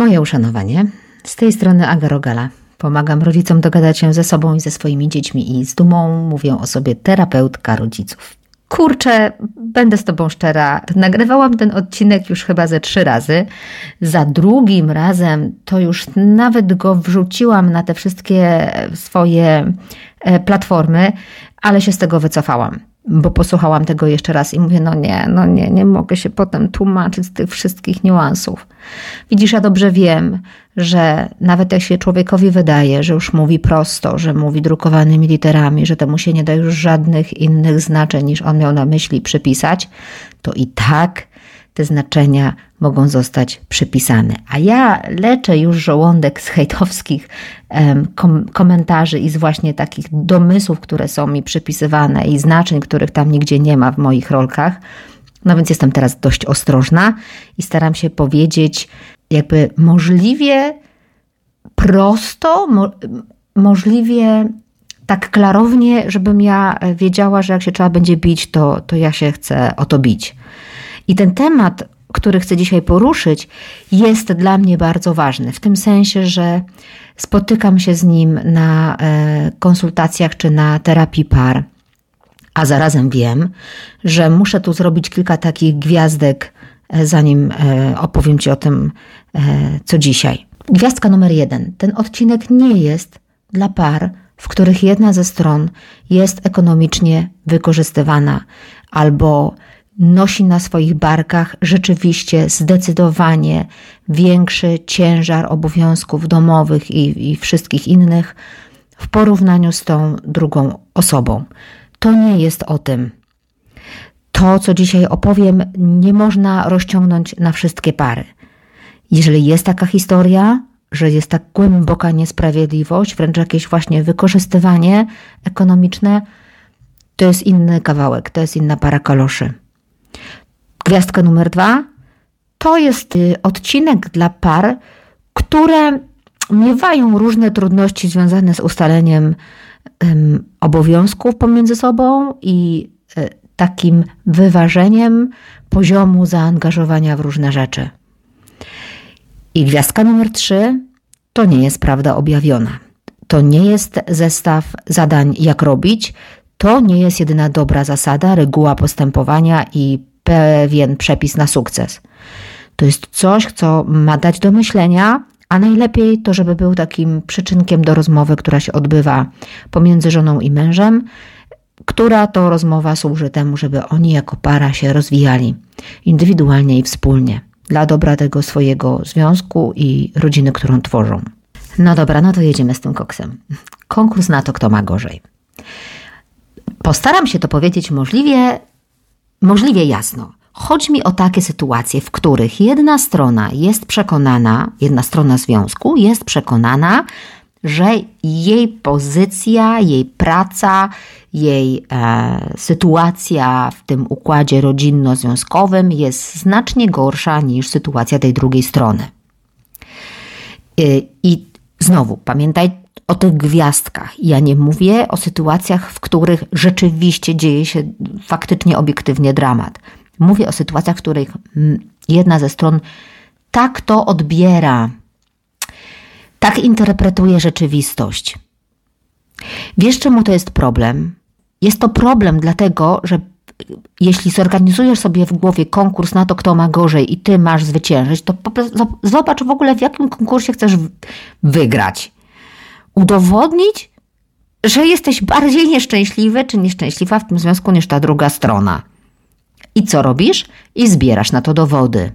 Moje uszanowanie. Z tej strony Aga Rogala. Pomagam rodzicom dogadać się ze sobą i ze swoimi dziećmi i z dumą mówię o sobie terapeutka rodziców. Kurczę, będę z Tobą szczera. Nagrywałam ten odcinek już chyba ze trzy razy. Za drugim razem to już nawet go wrzuciłam na te wszystkie swoje e, platformy, ale się z tego wycofałam bo posłuchałam tego jeszcze raz i mówię, no nie, no nie, nie mogę się potem tłumaczyć z tych wszystkich niuansów. Widzisz, ja dobrze wiem, że nawet jak się człowiekowi wydaje, że już mówi prosto, że mówi drukowanymi literami, że temu się nie da już żadnych innych znaczeń niż on miał na myśli przypisać, to i tak te znaczenia mogą zostać przypisane. A ja leczę już żołądek z hejtowskich kom komentarzy i z właśnie takich domysłów, które są mi przypisywane i znaczeń, których tam nigdzie nie ma w moich rolkach. No więc jestem teraz dość ostrożna i staram się powiedzieć jakby możliwie prosto, mo możliwie tak klarownie, żebym ja wiedziała, że jak się trzeba będzie bić, to, to ja się chcę o to bić. I ten temat, który chcę dzisiaj poruszyć, jest dla mnie bardzo ważny, w tym sensie, że spotykam się z nim na e, konsultacjach czy na terapii par, a zarazem wiem, że muszę tu zrobić kilka takich gwiazdek, e, zanim e, opowiem Ci o tym, co dzisiaj. Gwiazdka numer jeden. Ten odcinek nie jest dla par, w których jedna ze stron jest ekonomicznie wykorzystywana albo nosi na swoich barkach rzeczywiście zdecydowanie większy ciężar obowiązków domowych i, i wszystkich innych w porównaniu z tą drugą osobą. To nie jest o tym. To, co dzisiaj opowiem, nie można rozciągnąć na wszystkie pary. Jeżeli jest taka historia, że jest tak głęboka niesprawiedliwość, wręcz jakieś właśnie wykorzystywanie ekonomiczne, to jest inny kawałek, to jest inna para kaloszy. Gwiazdka numer dwa to jest y, odcinek dla par, które miewają różne trudności związane z ustaleniem obowiązków pomiędzy sobą i y, takim wyważeniem poziomu zaangażowania w różne rzeczy. I gwiazdka numer trzy to nie jest prawda objawiona. To nie jest zestaw zadań, jak robić. To nie jest jedyna dobra zasada, reguła postępowania i pewien przepis na sukces. To jest coś, co ma dać do myślenia, a najlepiej to, żeby był takim przyczynkiem do rozmowy, która się odbywa pomiędzy żoną i mężem, która to rozmowa służy temu, żeby oni jako para się rozwijali indywidualnie i wspólnie dla dobra tego swojego związku i rodziny, którą tworzą. No dobra, no to jedziemy z tym koksem. Konkurs na to, kto ma gorzej. Postaram się to powiedzieć możliwie możliwie jasno. Chodzi mi o takie sytuacje, w których jedna strona jest przekonana, jedna strona związku jest przekonana, że jej pozycja, jej praca, jej e, sytuacja w tym układzie rodzinno-związkowym jest znacznie gorsza niż sytuacja tej drugiej strony. I, I znowu, pamiętaj o tych gwiazdkach. Ja nie mówię o sytuacjach, w których rzeczywiście dzieje się faktycznie obiektywnie dramat. Mówię o sytuacjach, w których jedna ze stron tak to odbiera, tak interpretuje rzeczywistość. Wiesz, czemu to jest problem? Jest to problem dlatego, że jeśli zorganizujesz sobie w głowie konkurs na to, kto ma gorzej i ty masz zwyciężyć, to zobacz w ogóle, w jakim konkursie chcesz wygrać udowodnić, że jesteś bardziej nieszczęśliwy czy nieszczęśliwa w tym związku niż ta druga strona. I co robisz? I zbierasz na to dowody.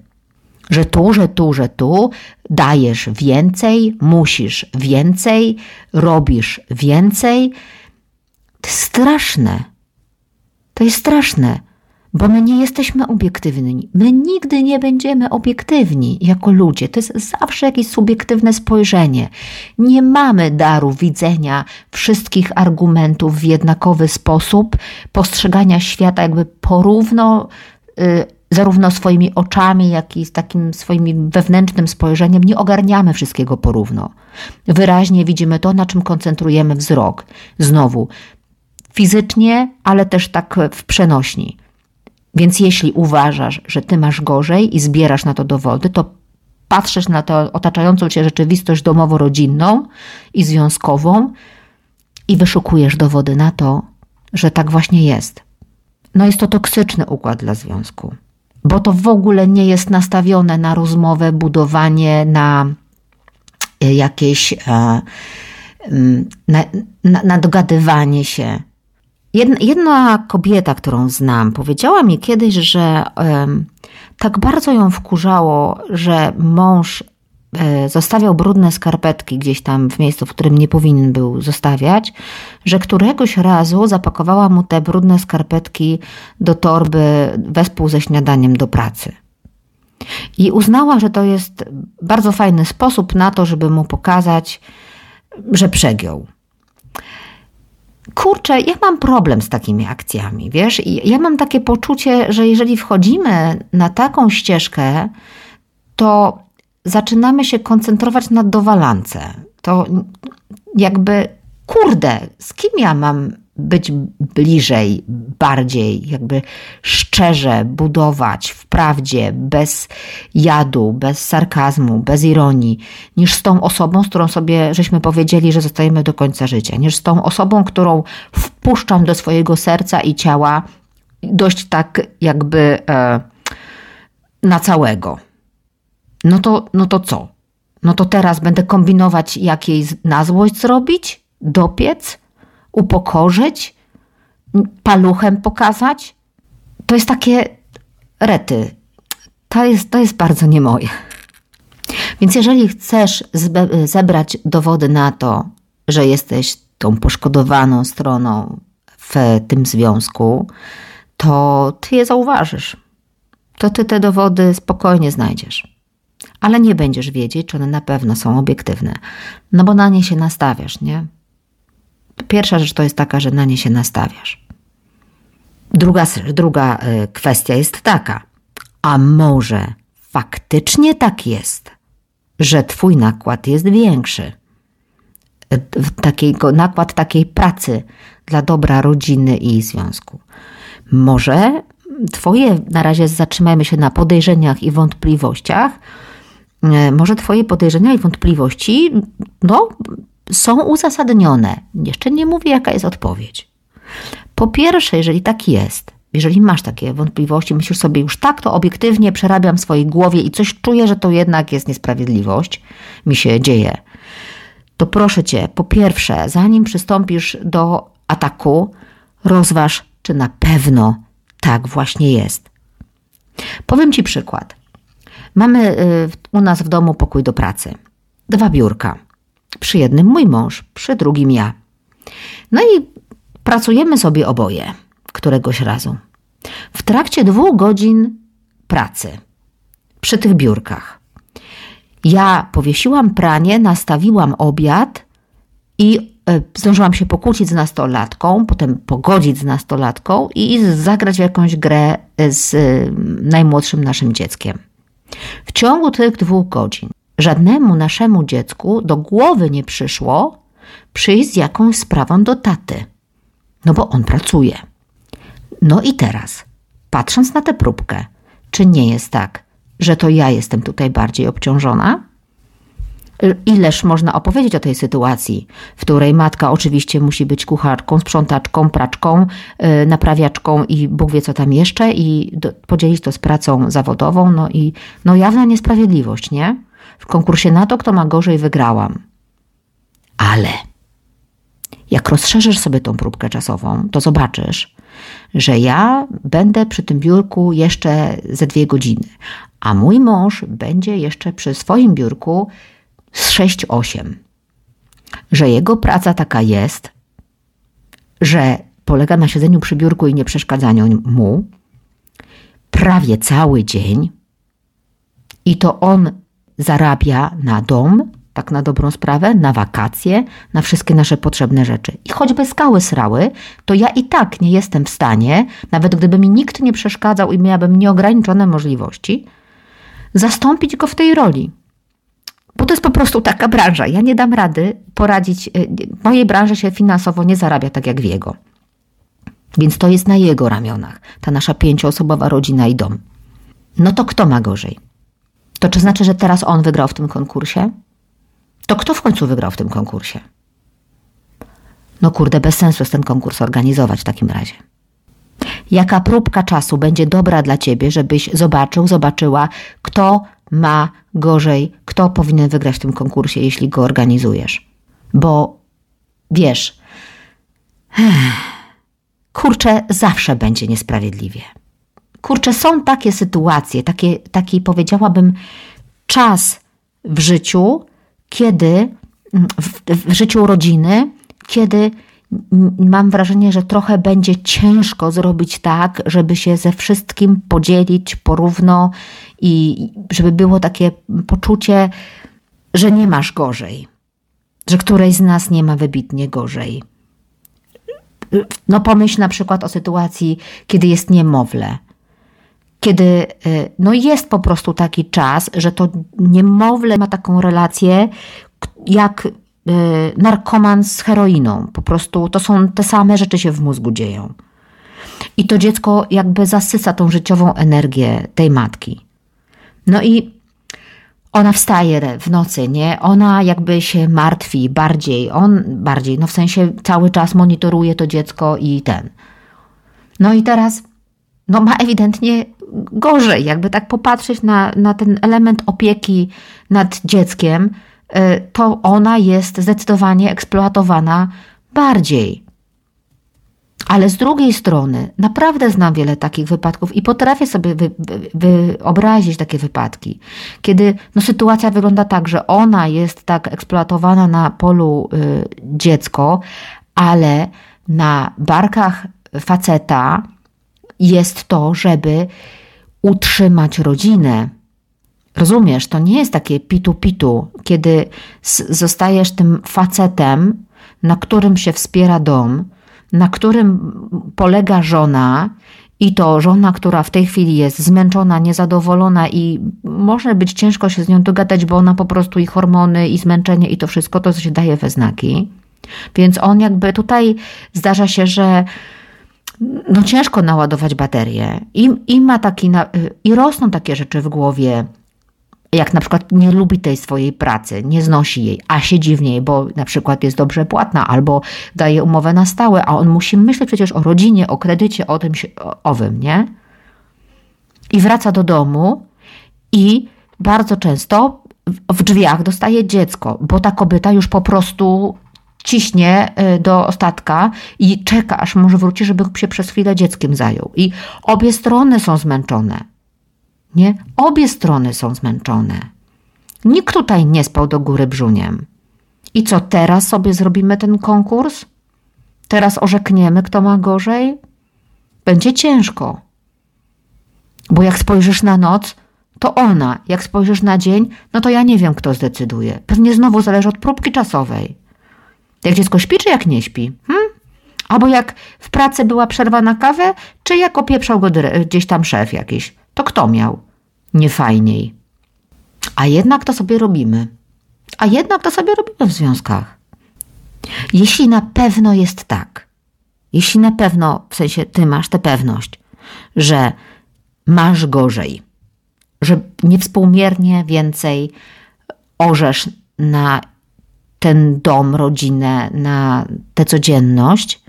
Że tu, że tu, że tu dajesz więcej, musisz więcej, robisz więcej. To jest straszne. To jest straszne bo my nie jesteśmy obiektywni. My nigdy nie będziemy obiektywni jako ludzie. To jest zawsze jakieś subiektywne spojrzenie. Nie mamy daru widzenia wszystkich argumentów w jednakowy sposób, postrzegania świata jakby porówno, y, zarówno swoimi oczami, jak i z takim swoim wewnętrznym spojrzeniem. Nie ogarniamy wszystkiego porówno. Wyraźnie widzimy to, na czym koncentrujemy wzrok. Znowu, fizycznie, ale też tak w przenośni. Więc jeśli uważasz, że ty masz gorzej i zbierasz na to dowody, to patrzysz na tę otaczającą cię rzeczywistość domowo-rodzinną i związkową i wyszukujesz dowody na to, że tak właśnie jest. No jest to toksyczny układ dla związku, bo to w ogóle nie jest nastawione na rozmowę, budowanie, na e, jakieś e, mm, na, na, na dogadywanie się. Jedna, kobieta, którą znam, powiedziała mi kiedyś, że tak bardzo ją wkurzało, że mąż E, zostawiał brudne skarpetki gdzieś tam w miejscu, w którym nie powinien był zostawiać, że któregoś razu zapakowała mu te brudne skarpetki do torby wespół ze śniadaniem do pracy. I uznała, że to jest bardzo fajny sposób na to, żeby mu pokazać, że przegiął. Kurczę, ja mam problem z takimi akcjami, wiesz? Ja mam takie poczucie, że jeżeli wchodzimy na taką ścieżkę, to zaczynamy się koncentrować na dowalance. To jakby, kurde, z kim ja mam być bliżej, bardziej, jakby szczerze budować w prawdzie, bez jadu, bez sarkazmu, bez ironii, niż z tą osobą, z którą sobie żeśmy powiedzieli, że zostajemy do końca życia, niż z tą osobą, którą wpuszczam do swojego serca i ciała dość tak jakby e, na całego. No to, no to co? No to teraz będę kombinować, jak jej na złość zrobić, dopiec, upokorzyć, paluchem pokazać. To jest takie rety. To jest, to jest bardzo nie moje. Więc jeżeli chcesz zebrać dowody na to, że jesteś tą poszkodowaną stroną w tym związku, to ty je zauważysz. To ty te dowody spokojnie znajdziesz ale nie będziesz wiedzieć, czy one na pewno są obiektywne, no bo na nie się nastawiasz, nie? Pierwsza rzecz to jest taka, że na nie się nastawiasz. Druga, druga y, kwestia jest taka, a może faktycznie tak jest, że Twój nakład jest większy. Takiego, nakład takiej pracy dla dobra rodziny i związku. Może Twoje, na razie zatrzymajmy się na podejrzeniach i wątpliwościach, E, może Twoje podejrzenia i wątpliwości no, są uzasadnione. Jeszcze nie mówię, jaka jest odpowiedź. Po pierwsze, jeżeli tak jest, jeżeli masz takie wątpliwości, myślisz sobie już tak, to obiektywnie przerabiam w swojej głowie i coś czuję, że to jednak jest niesprawiedliwość, mi się dzieje, to proszę cię, po pierwsze, zanim przystąpisz do ataku, rozważ, czy na pewno tak właśnie jest. Powiem ci przykład. Mamy y, u nas w domu pokój do pracy. Dwa biurka. Przy jednym mój mąż, przy drugim ja. No i pracujemy sobie oboje któregoś razu. W trakcie dwóch godzin pracy przy tych biurkach. Ja powiesiłam pranie, nastawiłam obiad i e, zdążyłam się pokłócić z nastolatką, potem pogodzić z nastolatką i zagrać w jakąś grę z y, najmłodszym naszym dzieckiem. W ciągu tych dwóch godzin żadnemu naszemu dziecku do głowy nie przyszło przyjść z jakąś sprawą do taty, no bo on pracuje. No i teraz, patrząc na tę próbkę, czy nie jest tak, że to ja jestem tutaj bardziej obciążona? Ileż można opowiedzieć o tej sytuacji, w której matka oczywiście musi być kucharką, sprzątaczką, praczką, yy, naprawiaczką i Bóg wie co tam jeszcze i do, podzielić to z pracą zawodową, no i no jawna niesprawiedliwość, nie? W konkursie na to, kto ma gorzej, wygrałam. Ale jak rozszerzysz sobie tą próbkę czasową, to zobaczysz, że ja będę przy tym biurku jeszcze ze dwie godziny, a mój mąż będzie jeszcze przy swoim biurku z 6-8, że jego praca taka jest, że polega na siedzeniu przy biurku i nie przeszkadzaniu mu prawie cały dzień i to on zarabia na dom, tak na dobrą sprawę, na wakacje, na wszystkie nasze potrzebne rzeczy. I choćby skały srały, to ja i tak nie jestem w stanie, nawet gdyby mi nikt nie przeszkadzał i miałabym nieograniczone możliwości, zastąpić go w tej roli. Bo to jest po prostu taka branża. Ja nie dam rady poradzić. W mojej branży się finansowo nie zarabia tak jak w jego. Więc to jest na jego ramionach, ta nasza pięcioosobowa rodzina i dom. No to kto ma gorzej? To czy znaczy, że teraz on wygrał w tym konkursie? To kto w końcu wygrał w tym konkursie? No kurde, bez sensu jest ten konkurs organizować w takim razie. Jaka próbka czasu będzie dobra dla ciebie, żebyś zobaczył, zobaczyła, kto ma gorzej, kto powinien wygrać w tym konkursie, jeśli go organizujesz. Bo wiesz, kurczę, zawsze będzie niesprawiedliwie. Kurczę, są takie sytuacje, takie, taki powiedziałabym czas w życiu, kiedy w, w życiu rodziny, kiedy mam wrażenie, że trochę będzie ciężko zrobić tak, żeby się ze wszystkim podzielić porówno i żeby było takie poczucie, że nie masz gorzej, że którejś z nas nie ma wybitnie gorzej. No pomyśl na przykład o sytuacji, kiedy jest niemowlę. Kiedy y, no jest po prostu taki czas, że to niemowlę ma taką relację, jak Y, narkoman z heroiną. Po prostu to są te same rzeczy się w mózgu dzieją. I to dziecko jakby zasysa tą życiową energię tej matki. No i ona wstaje w nocy, nie? Ona jakby się martwi bardziej, on bardziej, no w sensie cały czas monitoruje to dziecko i ten. No i teraz, no ma ewidentnie gorzej, jakby tak popatrzeć na, na ten element opieki nad dzieckiem, Y, to ona jest zdecydowanie eksploatowana bardziej. Ale z drugiej strony, naprawdę znam wiele takich wypadków i potrafię sobie wy, wy, wyobrazić takie wypadki, kiedy no, sytuacja wygląda tak, że ona jest tak eksploatowana na polu y, dziecko, ale na barkach faceta jest to, żeby utrzymać rodzinę, Rozumiesz, to nie jest takie pitu-pitu, kiedy zostajesz tym facetem, na którym się wspiera dom, na którym polega żona, i to żona, która w tej chwili jest zmęczona, niezadowolona i może być ciężko się z nią dogadać, bo ona po prostu i hormony, i zmęczenie, i to wszystko to się daje we znaki. Więc on jakby tutaj zdarza się, że no ciężko naładować baterię i, i ma taki, i rosną takie rzeczy w głowie, jak na przykład nie lubi tej swojej pracy, nie znosi jej, a siedzi w niej, bo na przykład jest dobrze płatna albo daje umowę na stałe, a on musi myśleć przecież o rodzinie, o kredycie, o tym owym, nie? I wraca do domu i bardzo często w drzwiach dostaje dziecko, bo ta kobieta już po prostu ciśnie y, do ostatka i czeka, aż może wróci, żeby się przez chwilę dzieckiem zajął. I obie strony są zmęczone. Nie? Obie strony są zmęczone. Nikt tutaj nie spał do góry brzuniem. I co teraz sobie zrobimy ten konkurs? Teraz orzekniemy, kto ma gorzej? Będzie ciężko. Bo jak spojrzysz na noc, to ona. Jak spojrzysz na dzień, no to ja nie wiem, kto zdecyduje. Pewnie znowu zależy od próbki czasowej. Jak dziecko śpi, czy jak nie śpi? Hm? Albo jak w pracy była przerwa na kawę, czy jak opieprzał go gdzieś tam szef jakiś. To kto miał? niefajniej. A jednak to sobie robimy. A jednak to sobie robimy w związkach. Jeśli na pewno jest tak, jeśli na pewno, w sensie ty masz tę pewność, że masz gorzej, że niewspółmiernie więcej orzesz na ten dom, rodzinę, na tę codzienność,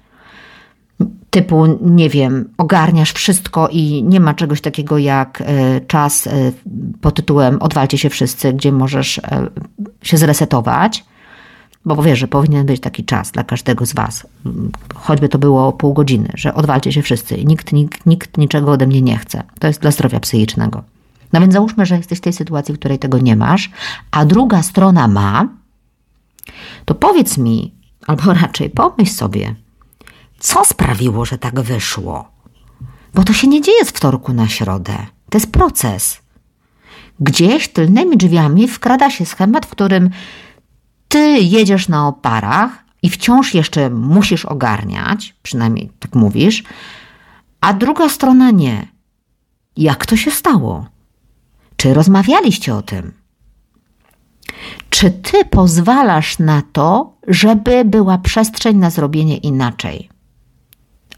typu, nie wiem, ogarniasz wszystko i nie ma czegoś takiego jak e, czas e, pod tytułem Odwalcie się wszyscy, gdzie możesz e, się zresetować, bo wiesz, że powinien być taki czas dla każdego z Was, choćby to było pół godziny, że odwalcie się wszyscy i nikt, nikt, nikt niczego ode mnie nie chce. To jest dla zdrowia psychicznego. No więc załóżmy, że jesteś w tej sytuacji, w której tego nie masz, a druga strona ma, to powiedz mi, albo raczej pomyśl sobie, co sprawiło, że tak wyszło? Bo to się nie dzieje z wtorku na środę. To jest proces. Gdzieś tylnymi drzwiami wkrada się schemat, w którym ty jedziesz na oparach i wciąż jeszcze musisz ogarniać, przynajmniej tak mówisz, a druga strona nie. Jak to się stało? Czy rozmawialiście o tym? Czy ty pozwalasz na to, żeby była przestrzeń na zrobienie inaczej?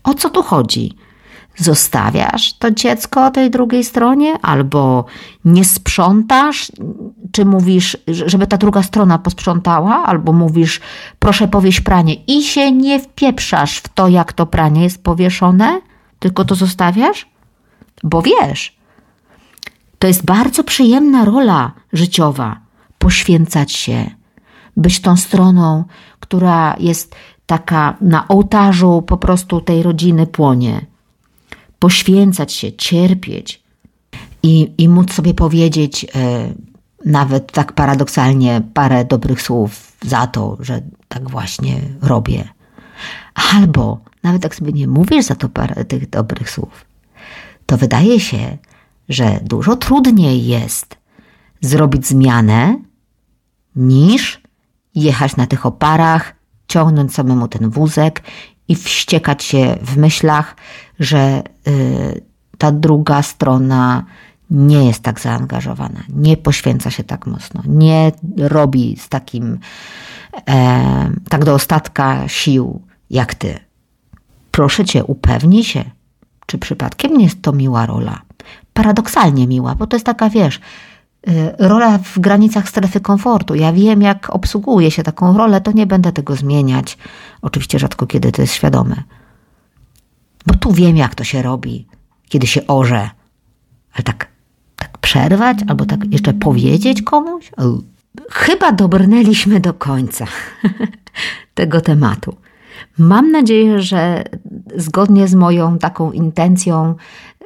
O co tu chodzi? Zostawiasz to dziecko tej drugiej stronie, albo nie sprzątasz, czy mówisz, żeby ta druga strona posprzątała, albo mówisz, proszę powieść pranie i się nie wpieprzasz w to, jak to pranie jest powieszone, tylko to zostawiasz? Bo wiesz, to jest bardzo przyjemna rola życiowa poświęcać się, być tą stroną, która jest taka na ołtarzu po prostu tej rodziny płonie. Poświęcać się, cierpieć i, i móc sobie powiedzieć, e, nawet tak paradoksalnie, parę dobrych słów za to, że tak właśnie robię. Albo nawet jak sobie nie mówisz za to parę tych dobrych słów, to wydaje się, że dużo trudniej jest zrobić zmianę niż jechać na tych oparach, ciągnąć samemu ten wózek i wściekać się w myślach, że y, ta druga strona nie jest tak zaangażowana, nie poświęca się tak mocno, nie robi z takim e, tak do ostatka sił jak ty. Proszę cię, upewnij się, czy przypadkiem nie jest to miła rola. Paradoksalnie miła, bo to jest taka, wiesz, rola w granicach strefy komfortu. Ja wiem, jak obsługuje się taką rolę, to nie będę tego zmieniać. Oczywiście rzadko kiedy to jest świadome. Bo tu wiem, jak to się robi, kiedy się orze. Ale tak, tak przerwać albo tak jeszcze powiedzieć komuś? Chyba dobrnęliśmy do końca tego tematu. Mam nadzieję, że zgodnie z moją taką intencją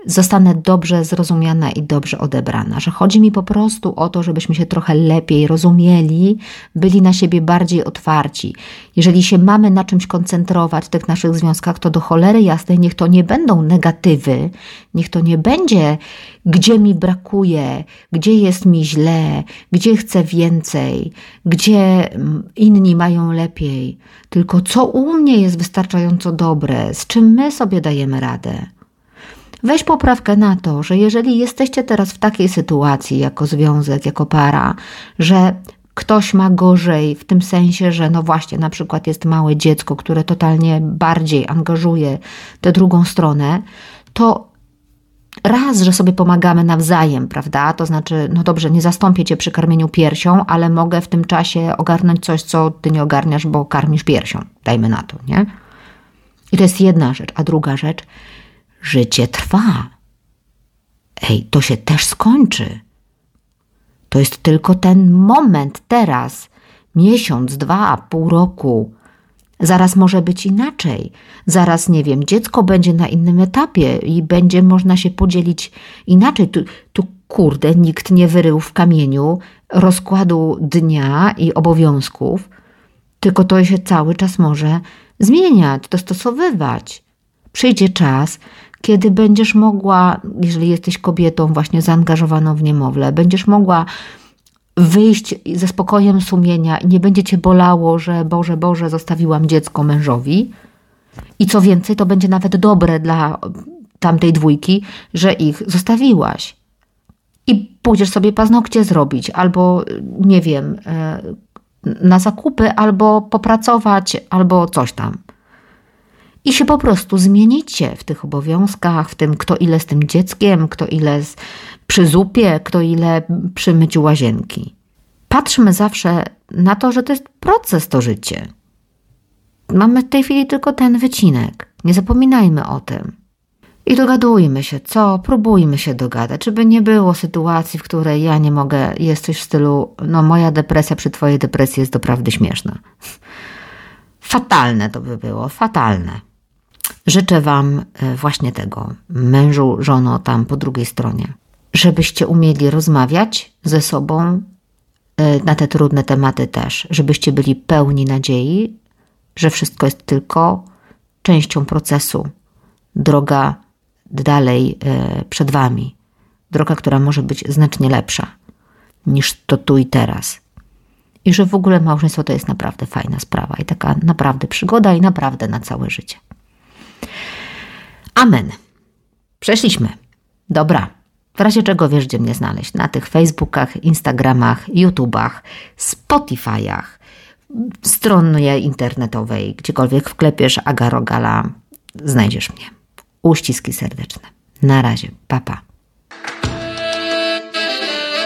zostanę dobrze zrozumiana i dobrze odebrana, że chodzi mi po prostu o to, żebyśmy się trochę lepiej rozumieli, byli na siebie bardziej otwarci. Jeżeli się mamy na czymś koncentrować w tych naszych związkach, to do cholery jasnej niech to nie będą negatywy, niech to nie będzie, gdzie mi brakuje, gdzie jest mi źle, gdzie chcę więcej, gdzie mm, inni mają lepiej, tylko co u mnie jest wystarczająco dobre, z czym my sobie dajemy radę. Weź poprawkę na to, że jeżeli jesteście teraz w takiej sytuacji jako związek, jako para, że ktoś ma gorzej w tym sensie, że no właśnie na przykład jest małe dziecko, które totalnie bardziej angażuje tę drugą stronę, to raz, że sobie pomagamy nawzajem, prawda? To znaczy, no dobrze, nie zastąpię cię przy karmieniu piersią, ale mogę w tym czasie ogarnąć coś, co ty nie ogarniasz, bo karmisz piersią. Dajmy na to, nie? I to jest jedna rzecz. A druga rzecz, Życie trwa. Ej, to się też skończy. To jest tylko ten moment teraz, miesiąc, dwa, pół roku. Zaraz może być inaczej. Zaraz, nie wiem, dziecko będzie na innym etapie i będzie można się podzielić inaczej. Tu, tu kurde, nikt nie wyrył w kamieniu rozkładu dnia i obowiązków, tylko to się cały czas może zmieniać, dostosowywać. Przyjdzie czas, kiedy będziesz mogła, jeżeli jesteś kobietą właśnie zaangażowaną w niemowlę, będziesz mogła wyjść ze spokojem sumienia i nie będzie cię bolało, że Boże, Boże, zostawiłam dziecko mężowi. I co więcej, to będzie nawet dobre dla tamtej dwójki, że ich zostawiłaś. I pójdziesz sobie paznokcie zrobić, albo nie wiem, e, na zakupy, albo popracować, albo coś tam i się po prostu zmienicie w tych obowiązkach, w tym kto ile z tym dzieckiem, kto ile z, przy zupie, kto ile przy myciu łazienki. Patrzmy zawsze na to, że to jest proces to życie. Mamy w tej chwili tylko ten wycinek. Nie zapominajmy o tym. I dogadujmy się, co? Próbujmy się dogadać, żeby nie było sytuacji, w której ja nie mogę, jest coś w stylu, no moja depresja przy twojej depresji jest doprawdy śmieszna. Fatalne to by było, fatalne. Życzę Wam e, właśnie tego, mężu, żono tam po drugiej stronie, żebyście umieli rozmawiać ze sobą e, na te trudne tematy też, żebyście byli pełni nadziei, że wszystko jest tylko częścią procesu. Droga dalej e, przed Wami. Droga, która może być znacznie lepsza niż to tu i teraz. I że w ogóle małżeństwo to jest naprawdę fajna sprawa i taka naprawdę przygoda i naprawdę na całe życie. Amen. Przeszliśmy. Dobra. W razie czego wiesz, gdzie mnie znaleźć? Na tych Facebookach, Instagramach, YouTubach, Spotify'ach, stronie internetowej, gdziekolwiek wklepiesz Agarogala, znajdziesz mnie. Uściski serdeczne. Na razie. Papa. Pa.